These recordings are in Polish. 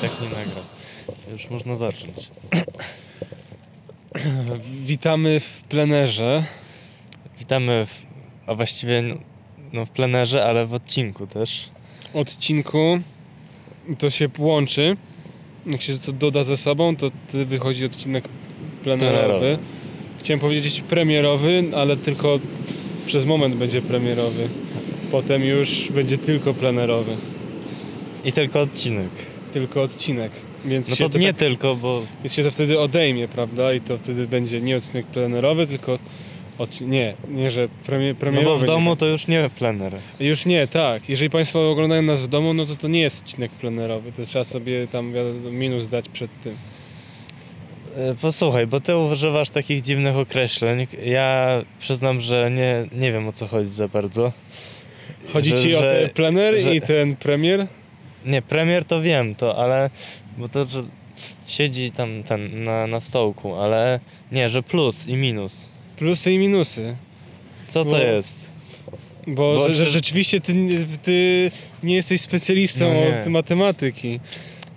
tak nie nagrał. Już można zacząć. Witamy w plenerze. Witamy, w, a właściwie no, no w plenerze, ale w odcinku też. Odcinku to się łączy. Jak się to doda ze sobą, to wychodzi odcinek plenerowy. Plenerowy. Chciałem powiedzieć premierowy, ale tylko przez moment będzie premierowy. Potem już będzie tylko plenerowy. I tylko odcinek. Tylko odcinek. Więc No się to nie tak, tylko, bo więc się to wtedy odejmie, prawda? I to wtedy będzie nie odcinek plenerowy, tylko nie, nie, że premie, no premierowy. bo w nie. domu to już nie plener. Już nie, tak. Jeżeli Państwo oglądają nas w domu, no to to nie jest odcinek plenerowy. To trzeba sobie tam minus dać przed tym. E, Posłuchaj, bo ty używasz takich dziwnych określeń. Ja przyznam, że nie, nie wiem o co chodzi za bardzo. Chodzi Że- Ci o ten plener że- i ten premier? Nie, premier to wiem, to ale. Bo to, że siedzi tam ten na, na stołku, ale nie, że plus i minus. Plusy i minusy. Co Bo- to jest? Bo, Bo że, czy- rzeczywiście ty, nie- ty nie jesteś specjalistą No od matematyki.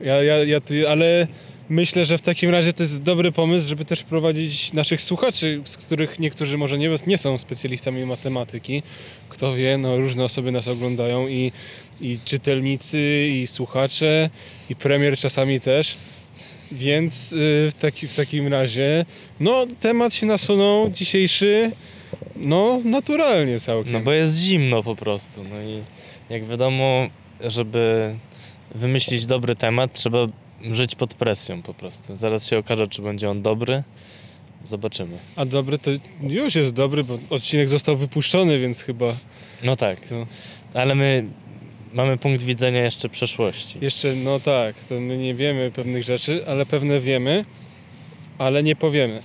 Ja, ja, ja tu, ale myślę, że w takim razie to jest dobry pomysł, żeby też wprowadzić naszych słuchaczy, z których niektórzy może nie, nie są specjalistami matematyki. Kto wie, no różne osoby nas oglądają i, i czytelnicy, i słuchacze, i premier czasami też. Więc y, w, taki, w takim razie, no temat się nasunął dzisiejszy, no naturalnie całkiem. No bo jest zimno po prostu. No i jak wiadomo, żeby wymyślić dobry temat, trzeba żyć pod presją po prostu. Zaraz się okaże, czy będzie on dobry. Zobaczymy. A dobry to już jest dobry, bo odcinek został wypuszczony, więc chyba No tak, to ale my mamy punkt widzenia jeszcze przeszłości. jeszcze, no tak, to my nie wiemy pewnych rzeczy, ale pewne wiemy, ale nie powiemy.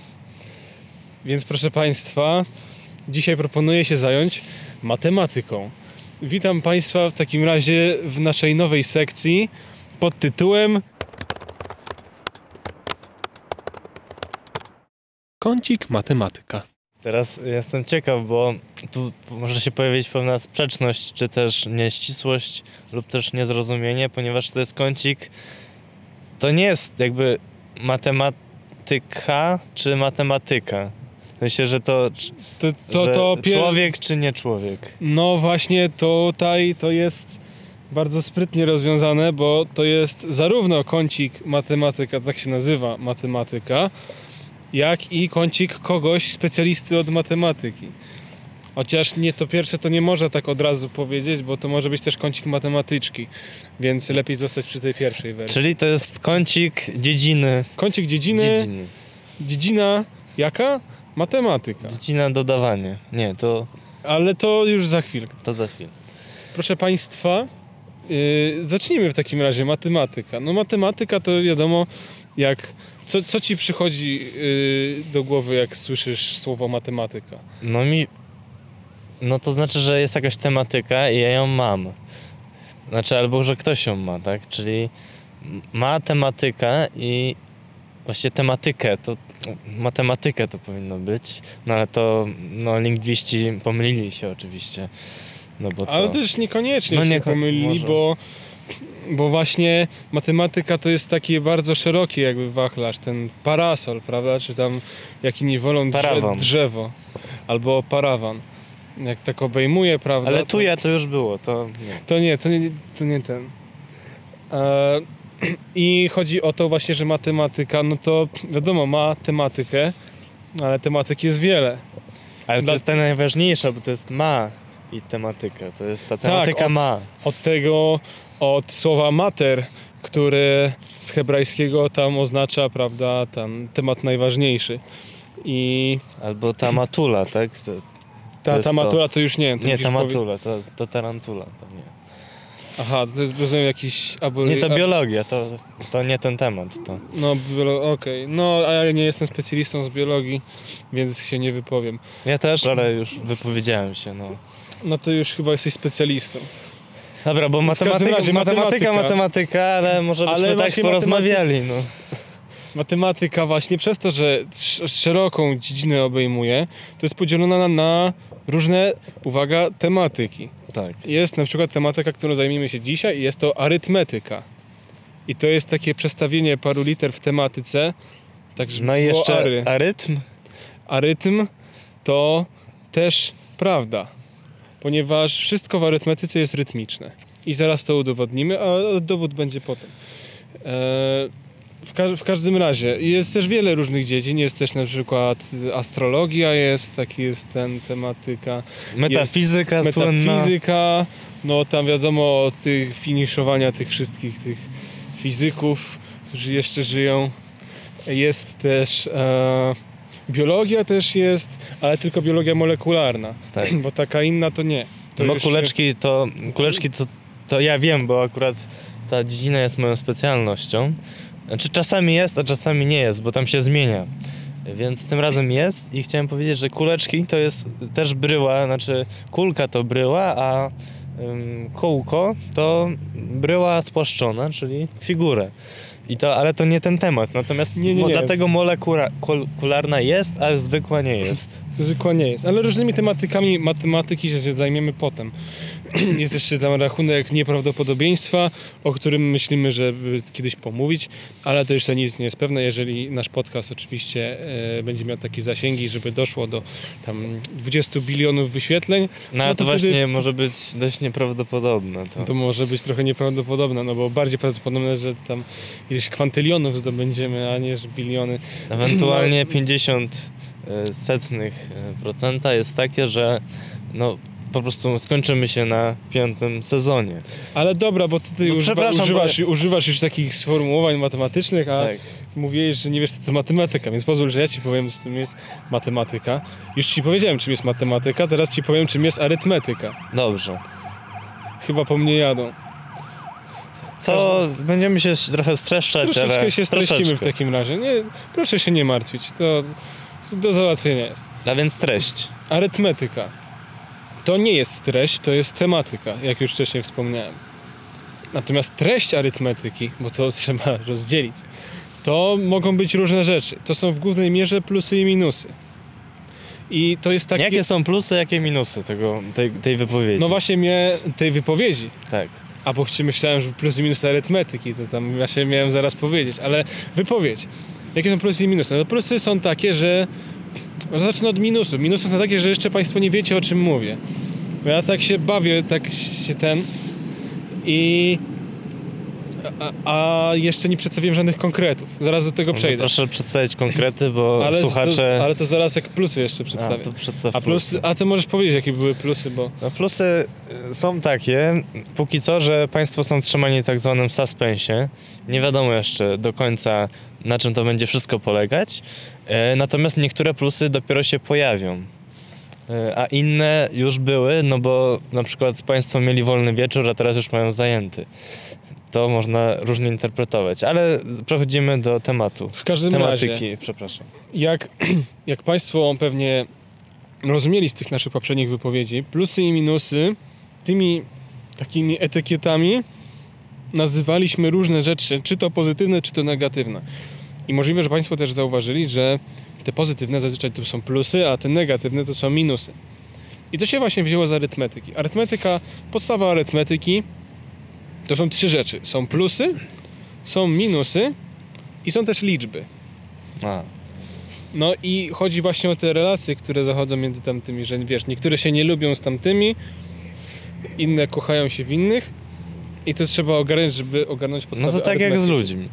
Więc proszę Państwa, dzisiaj proponuję się zająć matematyką. Witam Państwa w takim razie w naszej nowej sekcji pod tytułem Kącik matematyka. Teraz jestem ciekaw, bo tu może się pojawić pewna sprzeczność, czy też nieścisłość, lub też niezrozumienie, ponieważ to jest kącik. To nie jest jakby matematyka czy matematyka. Myślę, że to, To, to, że to pier- człowiek czy nie człowiek. No właśnie tutaj to jest bardzo sprytnie rozwiązane, bo to jest zarówno kącik matematyka, tak się nazywa matematyka, jak i kącik kogoś specjalisty od matematyki. Chociaż nie to pierwsze to nie można tak od razu powiedzieć, bo to może być też kącik matematyczki, więc lepiej zostać przy tej pierwszej wersji. Czyli to jest kącik dziedziny. Kącik dziedziny, Dziedziny. dziedzina jaka? Matematyka. Dziedzina dodawanie. Nie, to, Ale to już za chwilkę. to za chwilę. Proszę Państwa, yy, zacznijmy w takim razie matematyka. No matematyka to wiadomo, jak co, co ci przychodzi yy, do głowy, jak słyszysz słowo matematyka? No mi. No to znaczy, że jest jakaś tematyka i ja ją mam. Znaczy, albo że ktoś ją ma, tak? Czyli ma tematykę i właściwie tematykę, to matematykę to powinno być. No ale to no, lingwiści pomylili się oczywiście. No bo to... Ale też niekoniecznie No się nie- pomylili, może. bo, bo właśnie matematyka to jest takie bardzo szerokie jakby wachlarz, ten parasol, prawda? Czy tam, jak inni wolą, drze, drzewo. Albo parawan. Jak tak obejmuje, prawda? Ale tu ja to już było, to nie. To nie, to nie, to nie ten. E, I chodzi o to właśnie, że matematyka, no to wiadomo, ma tematykę, ale tematyk jest wiele. Ale Dla- to jest ta najważniejsza, bo to jest ma i tematyka. To jest ta tematyka od- ma. Od tego, od słowa mater, które z hebrajskiego tam oznacza, prawda, ten temat najważniejszy. I Albo ta matula, tak? To, ta, jest ta to. matura to już nie wiem. to nie, ta powie- matula, to, to tarantula, to nie. Aha, to jest rozumiem jakiś... Nie, to biologia, to, to nie ten temat. To. No, biolo- okej. No, a ja nie jestem specjalistą z biologii, więc się nie wypowiem. Ja też, ale już wypowiedziałem się, no. No to już chyba jesteś specjalistą. Dobra, bo matematyka, razie matematyka, matematyka. matematyka, ale może Ale byśmy tak właśnie porozmawiali, no. Matematyka właśnie przez to, że sz- szeroką dziedzinę obejmuje, to jest podzielona na, różne, uwaga, tematyki. Tak. Jest na przykład tematyka, którą zajmiemy się dzisiaj i jest to arytmetyka. I to jest takie przestawienie paru liter w tematyce. Tak, żeby No i jeszcze ary. arytm. A rytm to też prawda, ponieważ wszystko w arytmetyce jest rytmiczne. I zaraz to udowodnimy, a dowód będzie potem. E, w, ka- w każdym razie jest też wiele różnych dziedzin. Jest też na przykład astrologia, jest, taki jest ten tematyka. Metafizyka słynna. Metafizyka, no tam wiadomo od tych finiszowania tych wszystkich tych fizyków, którzy jeszcze żyją. Jest też e, biologia też jest, ale tylko biologia molekularna, Tak. bo taka inna to nie. To no już- kuleczki to, kuleczki to, to ja wiem, bo akurat ta dziedzina jest moją specjalnością. Znaczy czasami jest, a czasami nie jest, bo tam się zmienia. Więc tym razem jest i chciałem powiedzieć, że kuleczki to jest też bryła, znaczy kulka to bryła, a ym, kołko to bryła spłaszczona, czyli figurę. I to, ale to nie ten temat. Natomiast Nie, nie, nie. dlatego molekularna jest, a zwykła nie jest. Zwykła nie jest, ale różnymi tematykami matematyki się zajmiemy potem. jest jeszcze tam rachunek nieprawdopodobieństwa, o którym myślimy, żeby kiedyś pomówić, ale to jeszcze nic nie jest pewne, jeżeli nasz podcast oczywiście e, będzie miał takie zasięgi, żeby doszło do tam 20 bilionów wyświetleń, No, ale No to to, wtedy- właśnie może być dość nieprawdopodobne. To. to może być trochę nieprawdopodobne, no bo bardziej prawdopodobne, że tam ileś kwantylionów zdobędziemy, a nie że biliony. Ewentualnie 50 e, setnych e, procenta jest takie, że no po prostu skończymy się na piątym sezonie. Ale dobra, bo ty, ty No używa, używasz, używasz już takich sformułowań matematycznych, a Tak. mówiłeś, że nie wiesz, co to matematyka, więc pozwól, że ja ci powiem, czym jest matematyka. Już ci powiedziałem, czym jest matematyka, teraz ci powiem, czym jest arytmetyka. Dobrze. Chyba po mnie jadą. To będziemy się trochę streszczać, Troszeczkę ale się streścimy w takim razie. Nie, proszę się nie martwić, to do załatwienia jest. A więc treść. Arytmetyka. To nie jest treść, to jest tematyka, jak już wcześniej wspomniałem. Natomiast treść arytmetyki, bo to trzeba rozdzielić, to mogą być różne rzeczy. To są w głównej mierze plusy i minusy. I to jest takie... Jakie są plusy, jakie minusy tego, tej, tej wypowiedzi? No właśnie mnie tej wypowiedzi. Tak. A bo myślałem, że plusy i minusy arytmetyki, to tam właśnie miałem zaraz powiedzieć, ale wypowiedź. Jakie są plusy i minusy? No plusy są takie, że... No zacznę od minusów. Minusy są takie, że jeszcze Państwo nie wiecie, o czym mówię. Ja tak się bawię, tak się ten... I... A, a jeszcze nie przedstawiłem żadnych konkretów. Zaraz do tego przejdę. Proszę przedstawić konkrety, bo ale, słuchacze... to, ale to zaraz jak plusy jeszcze A, przedstawię. przedstaw A, plusy, a ty możesz powiedzieć, jakie były plusy, bo... No plusy y, są takie, póki co, że państwo są trzymani w tak zwanym suspensie. Nie wiadomo jeszcze do końca, na czym to będzie wszystko polegać. E, Natomiast niektóre plusy dopiero się pojawią. E, A inne już były, no bo na przykład państwo mieli wolny wieczór, a teraz już mają zajęty. To można różnie interpretować, ale przechodzimy do tematu. W każdym razie... Tematyki, przepraszam. jak, jak Państwo pewnie rozumieli z tych naszych poprzednich wypowiedzi, plusy i minusy, tymi takimi etykietami nazywaliśmy różne rzeczy, czy to pozytywne, czy to negatywne. I możliwe, że Państwo też zauważyli, że te pozytywne zazwyczaj to są plusy, a te negatywne to są minusy. I to się właśnie wzięło z arytmetyki. Arytmetyka, podstawa arytmetyki to są trzy rzeczy. Są plusy, są minusy i są też liczby. A, No i chodzi właśnie o te relacje, które zachodzą między tamtymi, że wiesz, niektóre się nie lubią z tamtymi, inne kochają się w innych i to trzeba ogarnąć, żeby ogarnąć no podstawy to tak jak z ludźmi.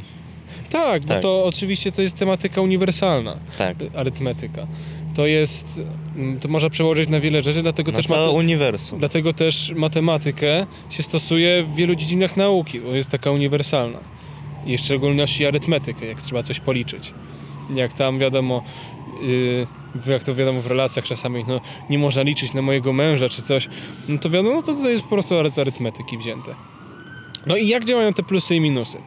Tak, bo Tak. to oczywiście to jest tematyka uniwersalna, Tak. arytmetyka. To jest, mm, to można przełożyć na wiele rzeczy, dlatego Na też całe uniwersum. Dlatego też matematykę się stosuje w wielu dziedzinach nauki, bo jest taka uniwersalna. I w szczególności arytmetykę, jak trzeba coś policzyć. Jak tam wiadomo, yy, jak to wiadomo w relacjach czasami, no nie można liczyć na mojego męża czy coś, no to wiadomo, no to, to jest po prostu z arytmetyki wzięte. No i jak działają te plusy i minusy?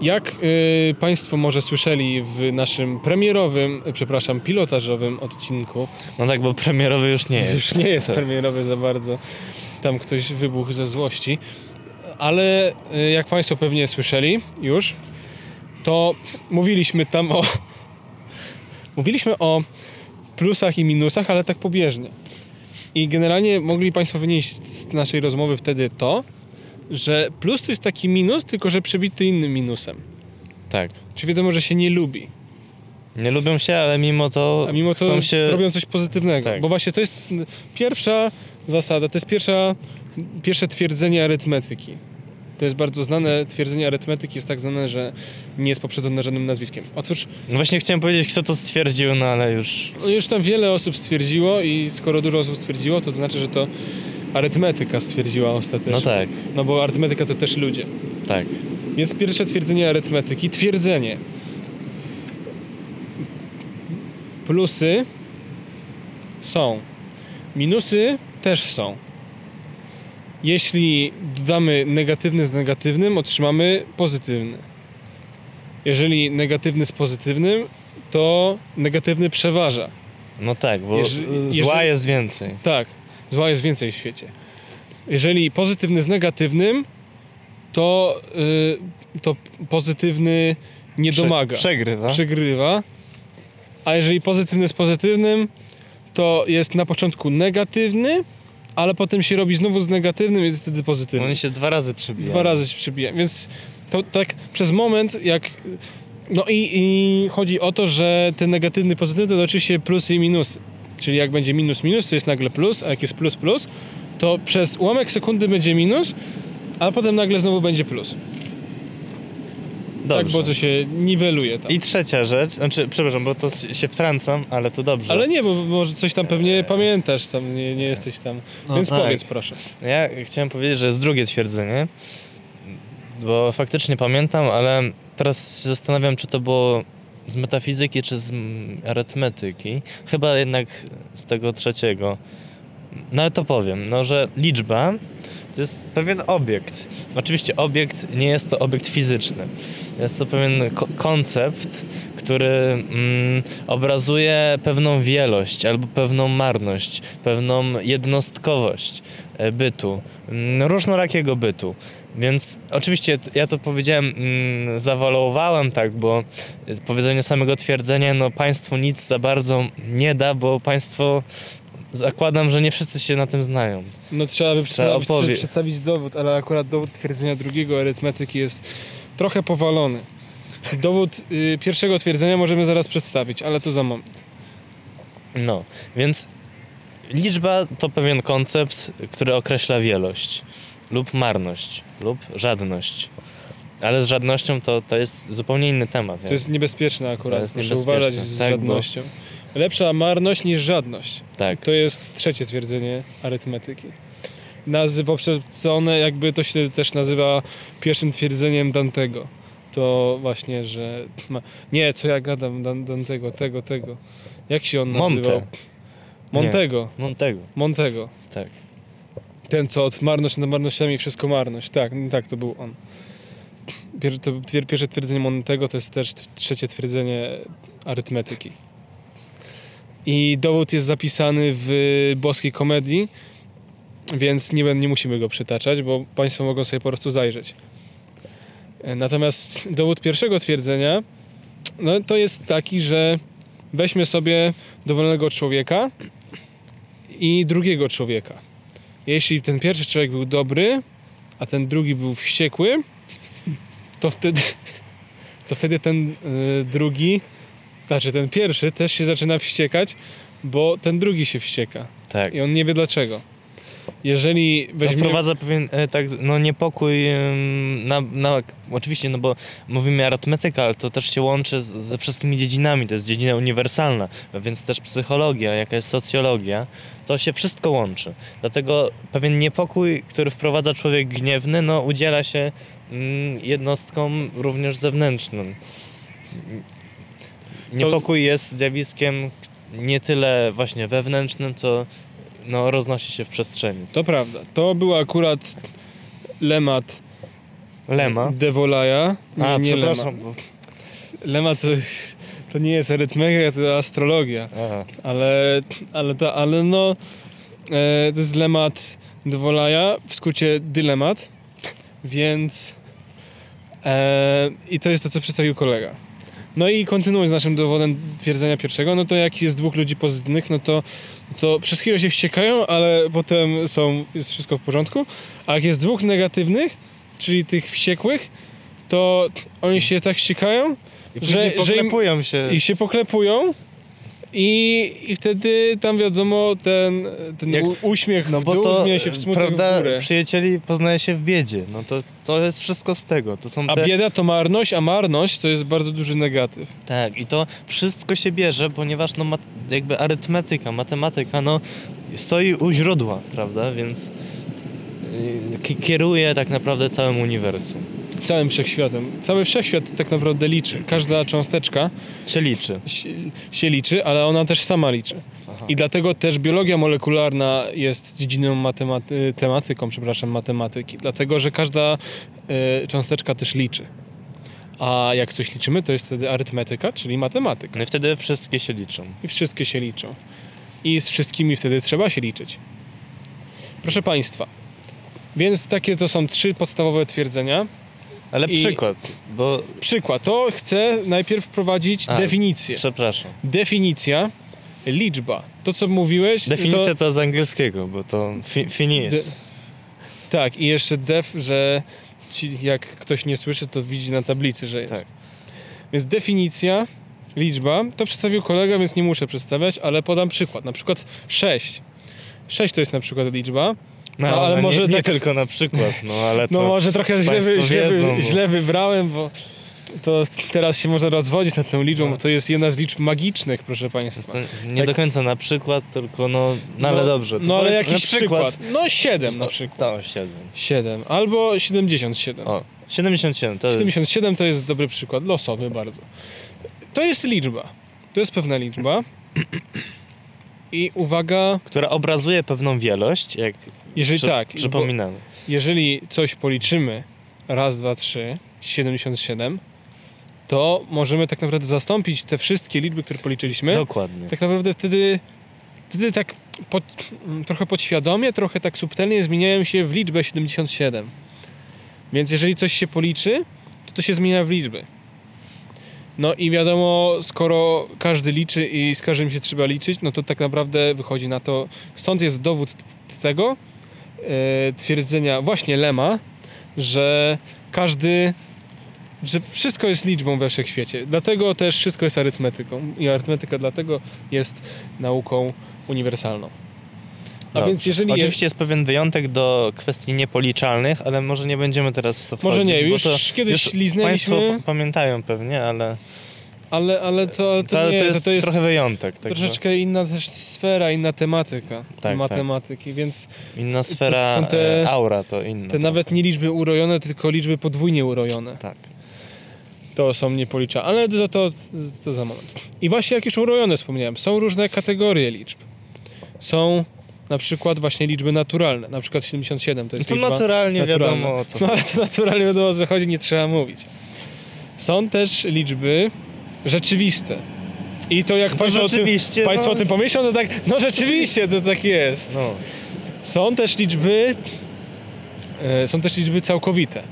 Jak yy, Państwo może słyszeli w naszym premierowym, y, przepraszam, pilotażowym odcinku, No tak, bo premierowy już nie jest. już nie jest Tak. premierowy za bardzo. Tam ktoś wybuchł ze złości. Ale y, jak Państwo pewnie słyszeli już, to mówiliśmy tam o. Mówiliśmy o plusach i minusach, ale tak pobieżnie. I generalnie mogli Państwo wynieść z naszej rozmowy wtedy to, że plus to jest taki minus, tylko że przebity innym minusem. Tak. Czy wiadomo, że się nie lubi, Nie lubią się, ale mimo to, a mimo to się... robią coś pozytywnego. Tak. Bo właśnie to jest pierwsza zasada, to jest pierwsza, pierwsze twierdzenie arytmetyki. To jest bardzo znane, twierdzenie arytmetyki jest tak znane, że nie jest poprzedzone żadnym nazwiskiem. Otóż No właśnie chciałem powiedzieć, kto to stwierdził, no ale już... no już tam wiele osób stwierdziło i skoro dużo osób stwierdziło, to znaczy, że to arytmetyka stwierdziła ostatecznie. No tak, No bo arytmetyka to też ludzie. tak. Więc pierwsze twierdzenie arytmetyki. Twierdzenie. Plusy są. Minusy też są. Jeśli dodamy negatywny z negatywnym, otrzymamy pozytywny. Jeżeli negatywny z pozytywnym, to negatywny przeważa. No tak, bo y, jeżeli- zła jest więcej. Tak, zła jest więcej w świecie. Jeżeli pozytywny z negatywnym, to, y, to pozytywny nie Prze- domaga, Przegrywa. przegrywa. A jeżeli pozytywny z pozytywnym, to jest na początku negatywny, ale potem się robi znowu z negatywnym i jest wtedy pozytywny. Oni się dwa razy przybijają. Dwa razy się przybija. Więc to tak przez moment, jak. No i, i chodzi o to, że ten negatywny, pozytywny to oczywiście plusy i minusy. Czyli jak będzie minus, minus, to jest nagle plus, a jak jest plus, plus, to przez ułamek sekundy będzie minus, a potem nagle znowu będzie plus. Dobrze. Tak, bo to się niweluje tam. I trzecia rzecz, znaczy, przepraszam, bo to się wtrącam, ale to dobrze. Ale nie, bo może coś tam pewnie pamiętasz, tam nie, nie jesteś tam. No Więc tak. powiedz proszę. Ja chciałem powiedzieć, że jest drugie twierdzenie, bo faktycznie pamiętam, ale teraz się zastanawiam, czy to było z metafizyki, czy z mm, arytmetyki. Chyba jednak z tego trzeciego. No ale to powiem, no że liczba to jest pewien obiekt. Oczywiście obiekt nie jest to obiekt fizyczny. Jest to pewien ko- koncept, który mm, obrazuje pewną wielość albo pewną marność, pewną jednostkowość e, bytu, mm, różnorakiego bytu. Więc oczywiście ja to powiedziałem, mm, zawalowałem tak, bo powiedzenie samego twierdzenia, no państwu nic za bardzo nie da, bo państwo zakładam, że nie wszyscy się na tym znają. No trzeba by Trzeba przedstawić, opowie- przedstawić dowód, ale akurat dowód twierdzenia drugiego arytmetyki jest trochę powalony. Dowód y, pierwszego twierdzenia możemy zaraz przedstawić, ale to za moment. No, więc liczba to pewien koncept, który określa wielość lub marność lub żadność. Ale z żadnością to, to jest zupełnie inny temat. To jest niebezpieczne akurat, To jest niebezpieczne, uważać z tak, bo- żadnością. Lepsza marność niż żadność. Tak, To jest trzecie twierdzenie arytmetyki. Nazy poprzedzone, jakby to się też nazywa pierwszym twierdzeniem Dantego. To właśnie, że... Ma... Nie, co ja gadam, Dan Dantego, tego, tego. Jak się on Monte. nazywał? Montego. Montego, Montego. tak. Ten, co od marność nad marnościami wszystko marność. Tak, no tak, to był on. Pier, to pierwsze twierdzenie Montego to jest też trzecie twierdzenie arytmetyki. I dowód jest zapisany w boskiej komedii, więc nie, nie musimy go przytaczać, bo Państwo mogą sobie po prostu zajrzeć. E, Natomiast dowód pierwszego twierdzenia no, to jest taki, że weźmy sobie dowolnego człowieka i drugiego człowieka. Jeśli ten pierwszy człowiek był dobry, a ten drugi był wściekły, to wtedy, to wtedy ten y, drugi, znaczy ten pierwszy też się zaczyna wściekać, bo ten drugi się wścieka tak. i on nie wie dlaczego. Jeżeli To weźmiemy... wprowadza pewien e, tak, no niepokój em, na, na, oczywiście, no bo mówimy arytmetyka, ale to też się łączy z, ze wszystkimi dziedzinami, to jest dziedzina uniwersalna, więc też psychologia, jaka jest socjologia, to się wszystko łączy. Dlatego pewien niepokój, który wprowadza człowiek gniewny, no udziela się mm, jednostkom również zewnętrznym. Niepokój jest zjawiskiem nie tyle właśnie wewnętrznym, co no, roznosi się w przestrzeni. To prawda. To był akurat lemat Lema. de Volaja. Nie, A, nie przepraszam. Lema. bo- Lema to, to nie jest arytmetyka, to astrologia. Aha. Ale, ale, to, ale no, e, to jest dylemat Dwolaja, w skrócie dylemat, więc e, i to jest to, co przedstawił kolega. No i kontynuując z naszym dowodem twierdzenia pierwszego, no to jak jest dwóch ludzi pozytywnych, no to, to przez chwilę się wściekają, ale potem są, jest wszystko w porządku. A jak jest dwóch negatywnych, czyli tych wściekłych, to oni się tak ściekają, I że, że im, poklepują się. i się poklepują i, i wtedy tam wiadomo ten, ten Jak- uśmiech No w bo dół to, zmienia się w smutek prawda, w górę. przyjacieli poznaje się w biedzie. No to, to jest wszystko z tego. To są A te... bieda to marność, a marność to jest bardzo duży negatyw. Tak, i to wszystko się bierze, ponieważ no, jakby arytmetyka, matematyka, no stoi u źródła, prawda, więc ki- kieruje tak naprawdę całym uniwersum. Całym wszechświatem. Cały wszechświat tak naprawdę liczy. Każda cząsteczka Się liczy. się, się liczy, ale ona też sama liczy. Aha. I dlatego też biologia molekularna jest dziedziną matematy- tematyką, przepraszam, matematyki. Dlatego, że każda y, cząsteczka też liczy. A jak coś liczymy, to jest wtedy arytmetyka, czyli matematyka. No i wtedy wszystkie się liczą. I wszystkie się liczą. I z wszystkimi wtedy trzeba się liczyć. Proszę Państwa, więc takie to są trzy podstawowe twierdzenia. Ale I- przykład, bo... Przykład, to chcę najpierw wprowadzić A, definicję. Przepraszam. Definicja, liczba. To, co mówiłeś... Definicja To, to z angielskiego, bo to fi, finis. tak, i jeszcze def, że ci, jak ktoś nie słyszy, to widzi na tablicy, że jest. Tak. Więc definicja, liczba, to przedstawił kolega, więc nie muszę przedstawiać, ale podam przykład. Na przykład 6. 6 to jest na przykład liczba. No, ale ale może nie, nie tak- tylko na przykład, no ale. No może trochę źle, wy, źle, wiedzą, źle wybrałem, bo to teraz się można rozwodzić nad tą liczbą, No. bo to jest jedna z liczb magicznych, proszę jest Państwa. nie Tak. do końca na przykład, tylko no, no ale dobrze. to No ale jakiś na przykład. No 7 na przykład. To 7. 7 albo 77. O, 77 to jest... 77 to jest dobry przykład, losowy bardzo. To jest liczba. To jest pewna liczba. I uwaga, Która obrazuje pewną wielość, jak jeżeli przy, tak, przypominamy. jeżeli coś policzymy raz, dwa, trzy, 77, to możemy tak naprawdę zastąpić te wszystkie liczby, które policzyliśmy. Dokładnie. Tak naprawdę wtedy, wtedy tak pod, trochę podświadomie, trochę tak subtelnie zmieniają się w liczbę 77. Więc jeżeli coś się policzy, to to się zmienia w liczby. No i wiadomo, skoro każdy liczy i z każdym się trzeba liczyć, no to tak naprawdę wychodzi na to, stąd jest dowód tego twierdzenia właśnie Lema, że każdy, że wszystko jest liczbą we wszechświecie. Dlatego też wszystko jest arytmetyką i arytmetyka dlatego jest nauką uniwersalną. A więc jeżeli Oczywiście jest pewien wyjątek do kwestii niepoliczalnych, ale może nie będziemy teraz w to Może wchodzić, nie, bo już kiedyś już liznęliśmy, Państwo pamiętają pewnie, ale ale, ale to, ale to, to, nie, to, jest to jest trochę wyjątek. Także troszeczkę inna też sfera, inna tematyka tak. matematyki, więc inna sfera, są te- e, aura to inna. te nawet nie liczby urojone, tylko liczby podwójnie urojone. Tak. To są niepoliczalne, ale to, to, to za moment. I właśnie jak już urojone wspomniałem, są różne kategorie liczb. Są na przykład właśnie liczby naturalne, na przykład 77 to No jest to liczba naturalnie naturalna. wiadomo o co No ale to naturalnie wiadomo co chodzi, nie trzeba mówić. Są też liczby rzeczywiste. I to jak No państwo, o tym, państwo no. o tym pomyślą, to tak, no rzeczywiście to tak jest. No, Są też liczby e, są też liczby całkowite.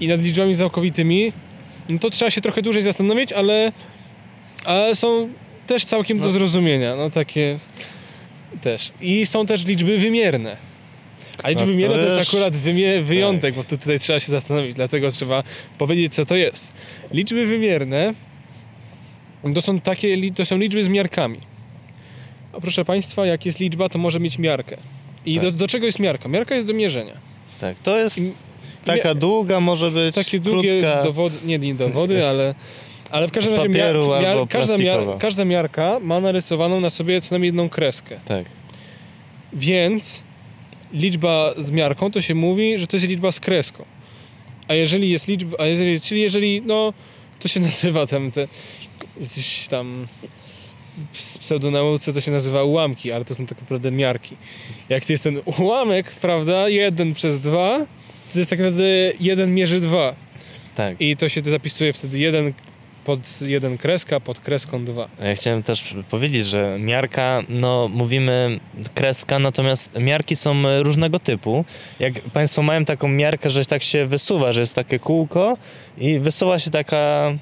I nad liczbami całkowitymi no to trzeba się trochę dłużej zastanowić, ale, ale są też całkiem do No. zrozumienia. No takie też. I są też liczby wymierne. A liczby No wymierne to jest akurat wymie- wyjątek, bo tu, tutaj trzeba się zastanowić, dlatego trzeba powiedzieć, co to jest. Liczby wymierne to są takie, to są liczby z miarkami. A proszę Państwa, jak jest liczba, to może mieć miarkę. I Tak. do, do czego jest miarka? Miarka jest do mierzenia. tak. To jest I- taka długa, może być Takie długie krótka. dowody, nie, nie dowody, ale, ale w każdym razie papieru albo każda, miar, każda miarka ma narysowaną na sobie co najmniej jedną kreskę. Tak. Więc liczba z miarką to się mówi, że to jest liczba z kreską. A jeżeli jest liczba, a jeżeli, czyli jeżeli, no, to się nazywa tam te, gdzieś tam w pseudonauce to się nazywa ułamki, ale to są tak naprawdę miarki. Jak to jest ten ułamek, prawda, jeden przez dwa, to jest tak naprawdę jeden mierzy dwa. Tak. I to się zapisuje wtedy jeden pod jeden kreska, pod kreską dwa. Ja chciałem też powiedzieć, że miarka, no mówimy kreska, natomiast miarki są e, różnego typu. Jak Państwo mają taką miarkę, że tak się wysuwa, że jest takie kółko i wysuwa się taka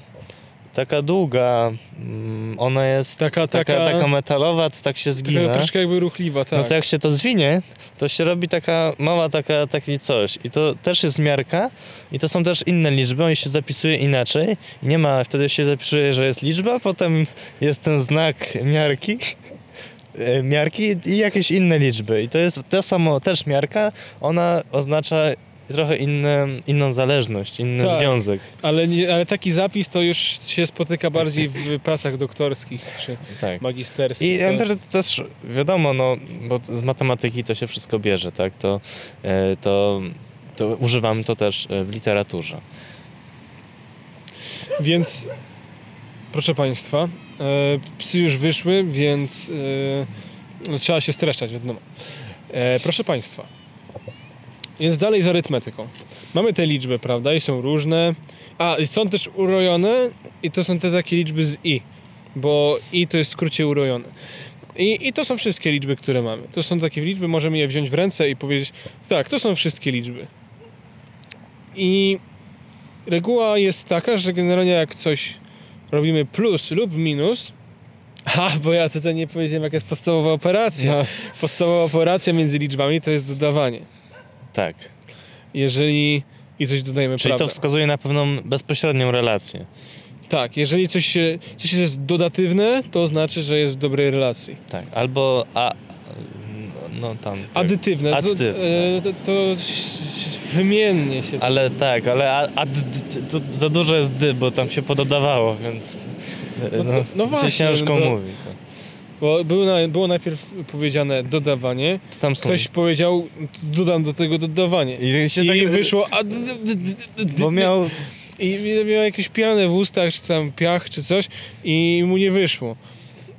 taka długa, mm, ona jest Taka, taka, taka, taka metalowa, tak się taka zgina. troszkę jakby ruchliwa, tak. No to jak się to zwinie, to się robi taka mała taka, taki coś. I to też jest miarka i to są też inne liczby, on się zapisuje inaczej. I nie ma, wtedy się zapisuje, że jest liczba, potem jest ten znak miarki. e, Miarki i jakieś inne liczby. I to jest to samo, też miarka, ona oznacza trochę inne, inną zależność, inny Tak. związek. Ale, nie, ale taki zapis to już się spotyka bardziej w pracach doktorskich czy Tak. magisterskich. I To- to... też wiadomo, no, bo z matematyki to się wszystko bierze, tak? To, e, to, to używam to też e, w literaturze. Więc, proszę Państwa, e, psy już wyszły, więc no, trzeba się streszczać, wiadomo. Proszę Państwa, jest dalej z arytmetyką. Mamy te liczby, prawda, i są różne. A, i są też urojone i to są te takie liczby z i, bo i to jest w skrócie urojone. I, I to są wszystkie liczby, które mamy. To są takie liczby, możemy je wziąć w ręce i powiedzieć, tak, to są wszystkie liczby. I reguła jest taka, że generalnie jak coś robimy plus lub minus, a, bo ja tutaj nie powiedziałem, jaka jest podstawowa operacja. No, Podstawowa operacja między liczbami to jest dodawanie. Tak. Jeżeli i coś dodajemy, Czyli prawda? to wskazuje na pewną bezpośrednią relację. Tak, jeżeli coś, się, coś jest dodatywne, to znaczy, że jest w dobrej relacji. Tak. Albo a, no tam. Tak. Adytywne, Adytywne. To, e, to, to wymiennie się... Ale tak, ale a, a, tu za dużo jest dy, bo tam się pododawało, więc No to- no się właśnie, ciężko no to- mówi. To. Bo było, na, było najpierw powiedziane dodawanie, tam są... ktoś powiedział, dodam do tego dodawanie. I się I tak, wyszło... A, d, d, d, d, d, Bo miał I miał jakieś pianę w ustach, czy tam piach, czy coś i mu nie wyszło.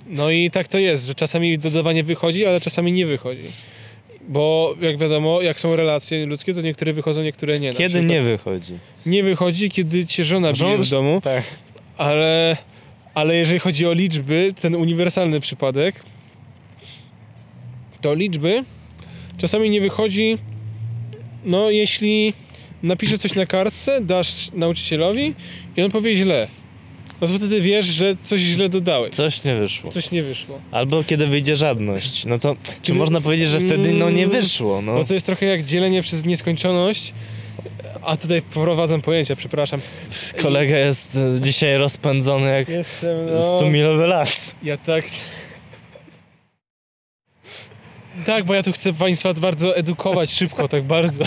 No i tak to jest, że czasami dodawanie wychodzi, ale czasami nie wychodzi. Bo jak wiadomo, jak są relacje ludzkie, to niektóre wychodzą, niektóre nie. Kiedy nie wychodzi? Nie wychodzi, kiedy cię żona bije w domu, Tak. ale, ale jeżeli chodzi o liczby, ten uniwersalny przypadek, to liczby czasami nie wychodzi, no jeśli napiszesz coś na kartce, dasz nauczycielowi i on powie źle, no to wtedy wiesz, że coś źle dodałeś. Coś nie wyszło. Coś nie wyszło. Albo kiedy wyjdzie żadność. No to czy można powiedzieć, że wtedy no nie Mm, wyszło? No. No to jest trochę jak dzielenie przez nieskończoność, a tutaj wprowadzam pojęcia, przepraszam. Kolega jest e, dzisiaj rozpędzony jak Jestem, 100-milowy las. Ja tak. Tak, bo ja tu chcę Państwa bardzo edukować szybko, tak bardzo.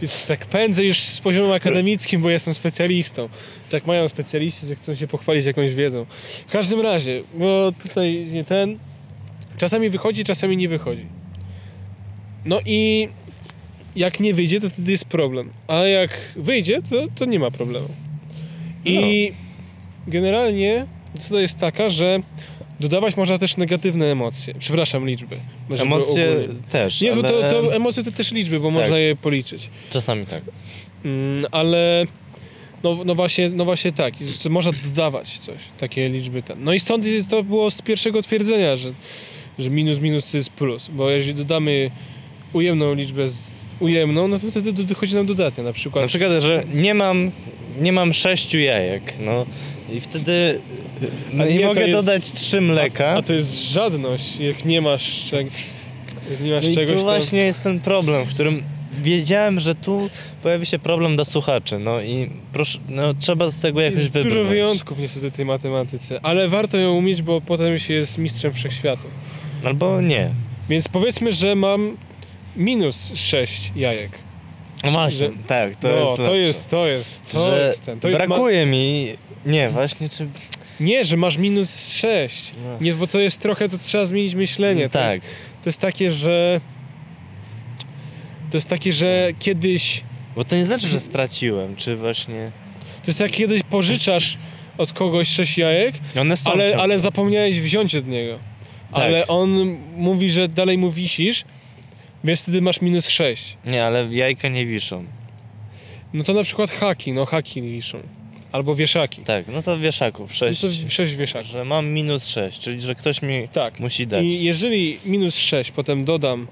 Więc tak pędzę już z poziomem akademickim, bo jestem specjalistą. Tak mają specjaliści, że chcą się pochwalić jakąś wiedzą. W każdym razie, bo tutaj nie ten. Czasami wychodzi, czasami nie wychodzi. No i jak nie wyjdzie, to wtedy jest problem. A jak wyjdzie, to, to nie ma problemu. I generalnie zasada jest taka, że dodawać można też negatywne emocje. Przepraszam, liczby. Emocje też, Nie, ale bo to, to emocje to też liczby, bo można je policzyć. czasami tak. Mm, ale no, no, właśnie, no właśnie tak, że można dodawać coś, takie liczby ten. No i stąd to było z pierwszego twierdzenia, że, że minus minus to jest plus, bo jeżeli dodamy ujemną liczbę z ujemną, no to wtedy wychodzi nam dodatnia, na przykład. Na przykład, że nie mam, nie mam sześciu jajek, no i wtedy no, nie, mogę jest- dodać trzy mleka. A, a to jest żadność, jak nie masz, jak nie masz no i czegoś, tu to... właśnie jest ten problem, w którym wiedziałem, że tu pojawi się problem dla słuchaczy, no i proszę, no trzeba z tego jakoś wybrnąć. dużo wyjątków niestety tej matematyce, ale warto ją umieć, bo potem się jest mistrzem wszechświatów. Albo nie. Więc powiedzmy, że mam minus 6 jajek. No właśnie, Że- tak, to no, jest to jest, to jest, to że jest ten. To jest ma- brakuje mi... Nie, właśnie, czy... Nie, że masz minus 6. No. Nie, bo to jest trochę, to trzeba zmienić myślenie. To, tak, jest, to jest takie, że... To jest takie, że kiedyś... bo to nie znaczy, że straciłem, czy właśnie... To jest jak kiedyś pożyczasz od kogoś 6 jajek, ale, ale zapomniałeś wziąć od niego. Tak. Ale on mówi, że dalej mu wisisz, więc wtedy masz minus 6. Nie, ale jajka nie wiszą. No to na przykład haki, no haki wiszą. Albo wieszaki. Tak, no to wieszaków, No sześć. to 6 wieszaków. Że mam minus sześć, czyli że ktoś mi Tak. musi dać. I jeżeli minus 6 potem dodam,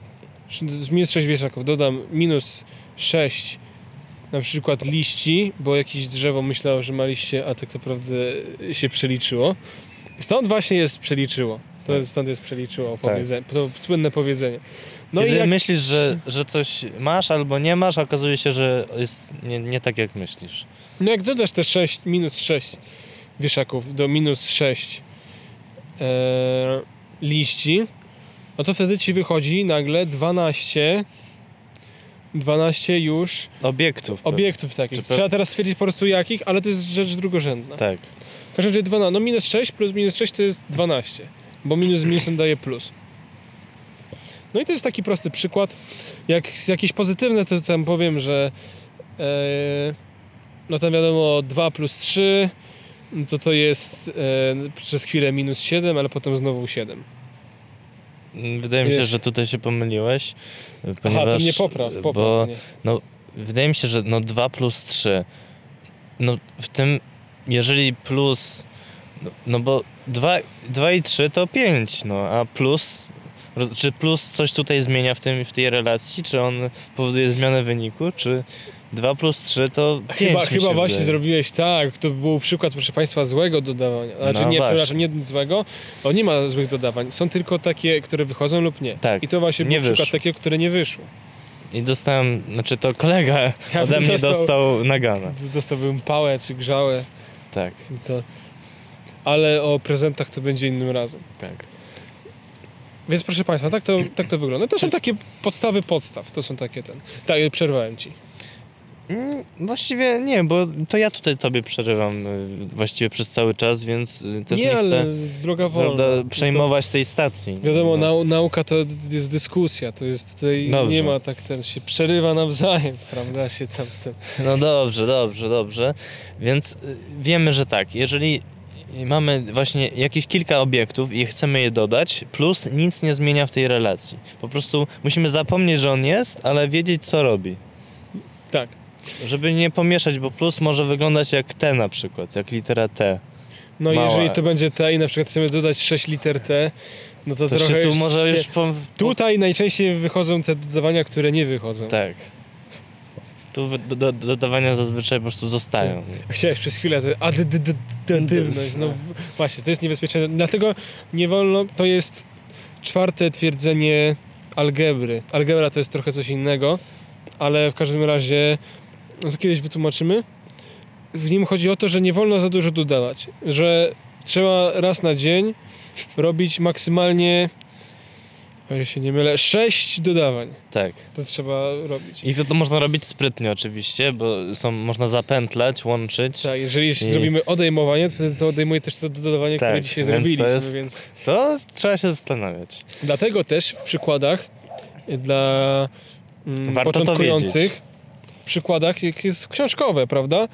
z minus 6 wieszaków dodam minus 6 na przykład liści, bo jakieś drzewo myślało, że ma liście, a tak naprawdę się przeliczyło. Stąd właśnie jest przeliczyło. To jest, stąd jest przeliczyło powiedzenie, to słynne powiedzenie. No Kiedy i jak... myślisz, że, że coś masz albo nie masz, okazuje się, że jest nie, nie tak jak myślisz. No jak dodasz te 6, minus 6 wieszaków do minus 6 e, liści, no to wtedy ci wychodzi nagle 12 12 już obiektów. Obiektów takich. Trzeba teraz stwierdzić po prostu jakich, ale to jest rzecz drugorzędna. Tak. W każdym razie 12, no minus 6 plus minus 6 to jest 12, bo minus z minusem daje plus. No i to jest taki prosty przykład. Jak jakieś pozytywne, to tam powiem, że e, no tam wiadomo 2 plus 3 no to to jest e, przez chwilę minus 7, ale potem znowu 7. Wydaje mi się, że tutaj się pomyliłeś. Ponieważ, Aha, to mnie popraw, popraw bo, No, wydaje mi się, że no 2 plus 3. No w tym, jeżeli plus. No, no bo 2, 2 i 3 to 5, no a plus. Czy plus coś tutaj zmienia w, tym, w tej relacji? Czy on powoduje zmianę wyniku? Czy 2 plus 3 to 5 Chyba, chyba właśnie wydaje. zrobiłeś tak. To był przykład, proszę Państwa, złego dodawania. Znaczy no nie, przepraszam, nie złego, bo nie ma złych dodawań. Są tylko takie, które wychodzą lub nie. Tak, I to właśnie nie był wyszło. przykład takie, które nie wyszły. I dostałem, znaczy to kolega ja ode mnie dostał, dostał nagana. Dostałbym pałę czy grzałę. Tak. To, ale o prezentach to będzie innym razem. Tak. Więc proszę Państwa, tak to, tak to wygląda. To są takie podstawy podstaw. To są takie ten. Tak, przerwałem Ci. Mm, właściwie nie, bo to ja tutaj tobie przerywam y, właściwie przez cały czas, więc y, też nie, nie chcę droga wolna. Prawda, przejmować tej stacji. Wiadomo, no. nau nauka to jest dyskusja, to jest tutaj dobrze. nie ma tak ten się przerywa nawzajem, prawda, się tam ten... No dobrze, dobrze, dobrze. Więc y, wiemy, że tak, jeżeli mamy właśnie jakieś kilka obiektów i chcemy je dodać, plus nic nie zmienia w tej relacji. Po prostu musimy zapomnieć, że on jest, ale wiedzieć, co robi. Tak. Żeby nie pomieszać, bo plus może wyglądać jak T na przykład, jak litera T. No Mała. jeżeli to będzie T i na przykład chcemy dodać 6 liter T, no to, to trochę tu może się... już po... Tutaj najczęściej wychodzą te dodawania, które nie wychodzą. Tak. Tu do, do, dodawania zazwyczaj po prostu zostają. Chciałeś przez chwilę adytywność. No właśnie, to jest niebezpieczne. Dlatego nie wolno, to jest czwarte twierdzenie algebry. Algebra to jest trochę coś innego, ale w każdym razie no to kiedyś wytłumaczymy. W nim chodzi o to, że nie wolno za dużo dodawać, że trzeba raz na dzień robić maksymalnie o ile się nie mylę, sześć dodawań. Tak. To trzeba robić. I to, to można robić sprytnie oczywiście, bo są, można zapętlać, łączyć. Tak, jeżeli i... zrobimy odejmowanie, to wtedy to odejmuje też to dodawanie, tak, które dzisiaj zrobiliśmy, to jest, więc... To trzeba się zastanawiać. Dlatego też w przykładach dla mm, początkujących przykładach, jak jest książkowe, prawda?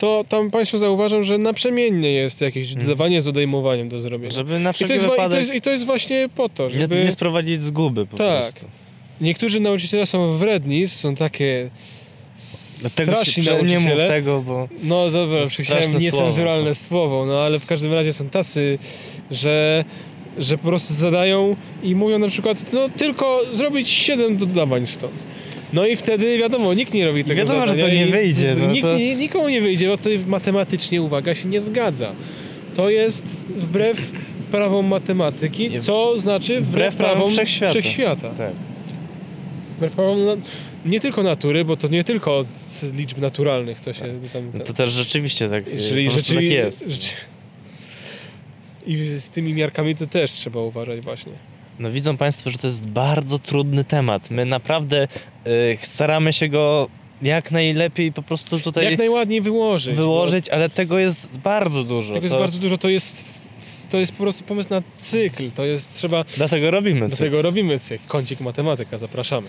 To tam Państwo zauważą, że naprzemiennie jest jakieś hmm. dodawanie z odejmowaniem do zrobienia. Żeby na wszelki I to, jest, wypadek... i, to jest, I to jest właśnie po to, żeby... Nie, nie sprowadzić zguby po tak. prostu. Niektórzy nauczyciele są wredni, są takie straszni nauczyciele. Nie mów tego, bo... No dobra, chciałem niecenzuralne słowo, słowo, no ale w każdym razie są tacy, że że po prostu zadają i mówią na przykład, no tylko zrobić 7 dodawań stąd. No i wtedy wiadomo, nikt nie robi tego Wiadomo, zadania. że to nie wyjdzie. No nikt, to... nikomu nie wyjdzie, bo to matematycznie, uwaga, się nie zgadza. To jest wbrew prawom matematyki, co znaczy wbrew, wbrew prawom wszechświata. wszechświata. Tak. Wbrew prawom nie tylko natury, bo to nie tylko z liczb naturalnych to się tak. tam... No to też rzeczywiście tak, Czyli rzeczy, tak jest. Rzeczy... I z tymi miarkami to też trzeba uważać właśnie. No widzą Państwo, że to jest bardzo trudny temat. My naprawdę y, staramy się go jak najlepiej po prostu tutaj... Jak najładniej wyłożyć. Wyłożyć, ale tego jest bardzo dużo. Tego to... jest bardzo dużo, to jest to jest po prostu pomysł na cykl, to jest trzeba... Dlatego robimy cykl. Dlatego robimy cykl. Kącik matematyka, zapraszamy.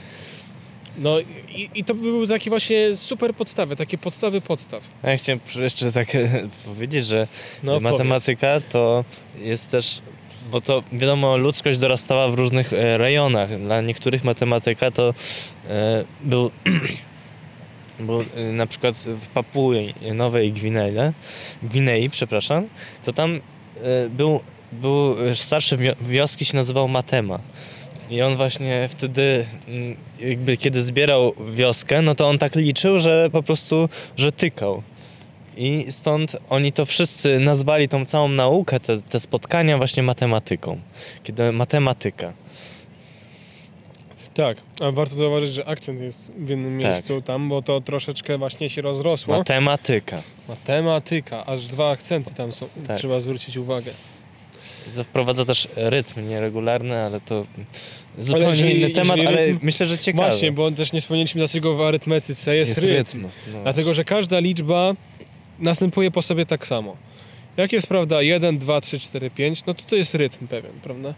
No i, i to były takie właśnie super podstawy, takie podstawy podstaw. Ja chciałem jeszcze tak powiedzieć, że no, matematyka powiedz. to jest też bo to wiadomo, ludzkość dorastała w różnych e, rejonach. Dla niektórych matematyka to e, był, był e, na przykład w Papui Nowej Gwinei, Gwinei, przepraszam, to tam był, był starszy wioski się nazywał Matema. I on właśnie wtedy, mm, jakby kiedy zbierał wioskę, no to on tak liczył, że po prostu, że tykał. I stąd oni to wszyscy nazwali tą całą naukę, te, te spotkania właśnie matematyką. Kiedy matematyka. Tak, a warto zauważyć, że akcent jest w jednym Tak. miejscu tam, bo to troszeczkę właśnie się rozrosło. Matematyka. Matematyka, aż dwa akcenty tam są, Tak. trzeba zwrócić uwagę. To wprowadza też rytm nieregularny, ale to zupełnie jeżeli- inny temat, jeżeli ale rytm- myślę, że ciekawy. Właśnie, bo też nie wspomnieliśmy, dlaczego w arytmetyce jest, rytm. No. Dlatego, że każda liczba następuje po sobie tak samo. Jak jest, prawda, 1, 2, 3, 4, 5, no to to jest rytm pewien, prawda?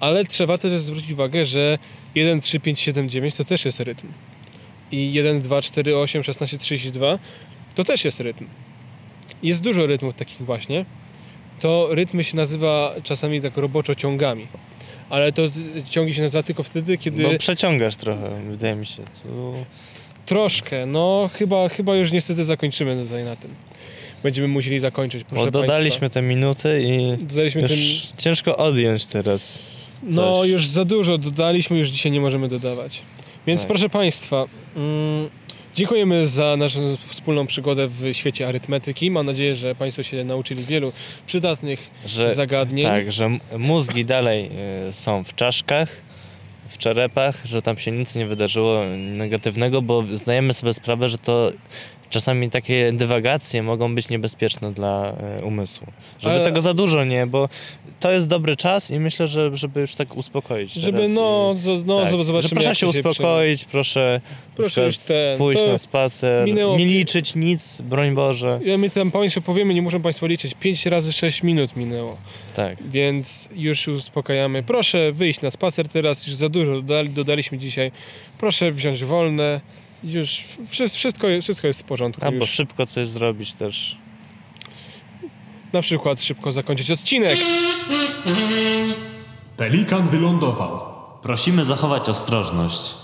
Ale trzeba też zwrócić uwagę, że 1, 3, 5, 7, 9 to też jest rytm. I 1, 2, 4, 8, 16, 32 to też jest rytm. Jest dużo rytmów takich właśnie. To rytmy się nazywa czasami tak roboczo ciągami. Ale to ciągi się nazywa tylko wtedy, kiedy... Bo przeciągasz trochę, wydaje mi się. Tu... Troszkę, no chyba, chyba już niestety zakończymy tutaj na tym. Będziemy musieli zakończyć, proszę Bo dodaliśmy Państwa. te minuty i Dodaliśmy już ten... ciężko odjąć teraz. No coś. już za dużo dodaliśmy, już dzisiaj nie możemy dodawać. Więc Tak. proszę Państwa, mm, dziękujemy za naszą wspólną przygodę w świecie arytmetyki. Mam nadzieję, że Państwo się nauczyli wielu przydatnych Że, zagadnień. tak, że mózgi dalej y, są w czaszkach, w czerepach, że tam się nic nie wydarzyło negatywnego, bo zdajemy sobie sprawę, że to czasami takie dywagacje mogą być niebezpieczne dla y, umysłu. Żeby Ale- tego za dużo nie, bo to jest dobry czas i myślę, że żeby już tak uspokoić. Żeby, no, i- no tak, zobaczymy, że proszę się uspokoić, proszę, Proszę przykład ten, pójść na spacer, minęło nie liczyć nic, broń Boże. Ja my tam Państwu powiemy, nie muszą Państwo liczyć. 5 razy 6 minut minęło. Tak. Więc już się uspokajamy. Proszę wyjść na spacer teraz, już za dużo dodali, dodaliśmy dzisiaj. Proszę wziąć wolne. Już wszystko, wszystko, jest w porządku. Albo Już. szybko coś zrobić też. Na przykład szybko zakończyć odcinek. Pelikan wylądował. Prosimy zachować ostrożność.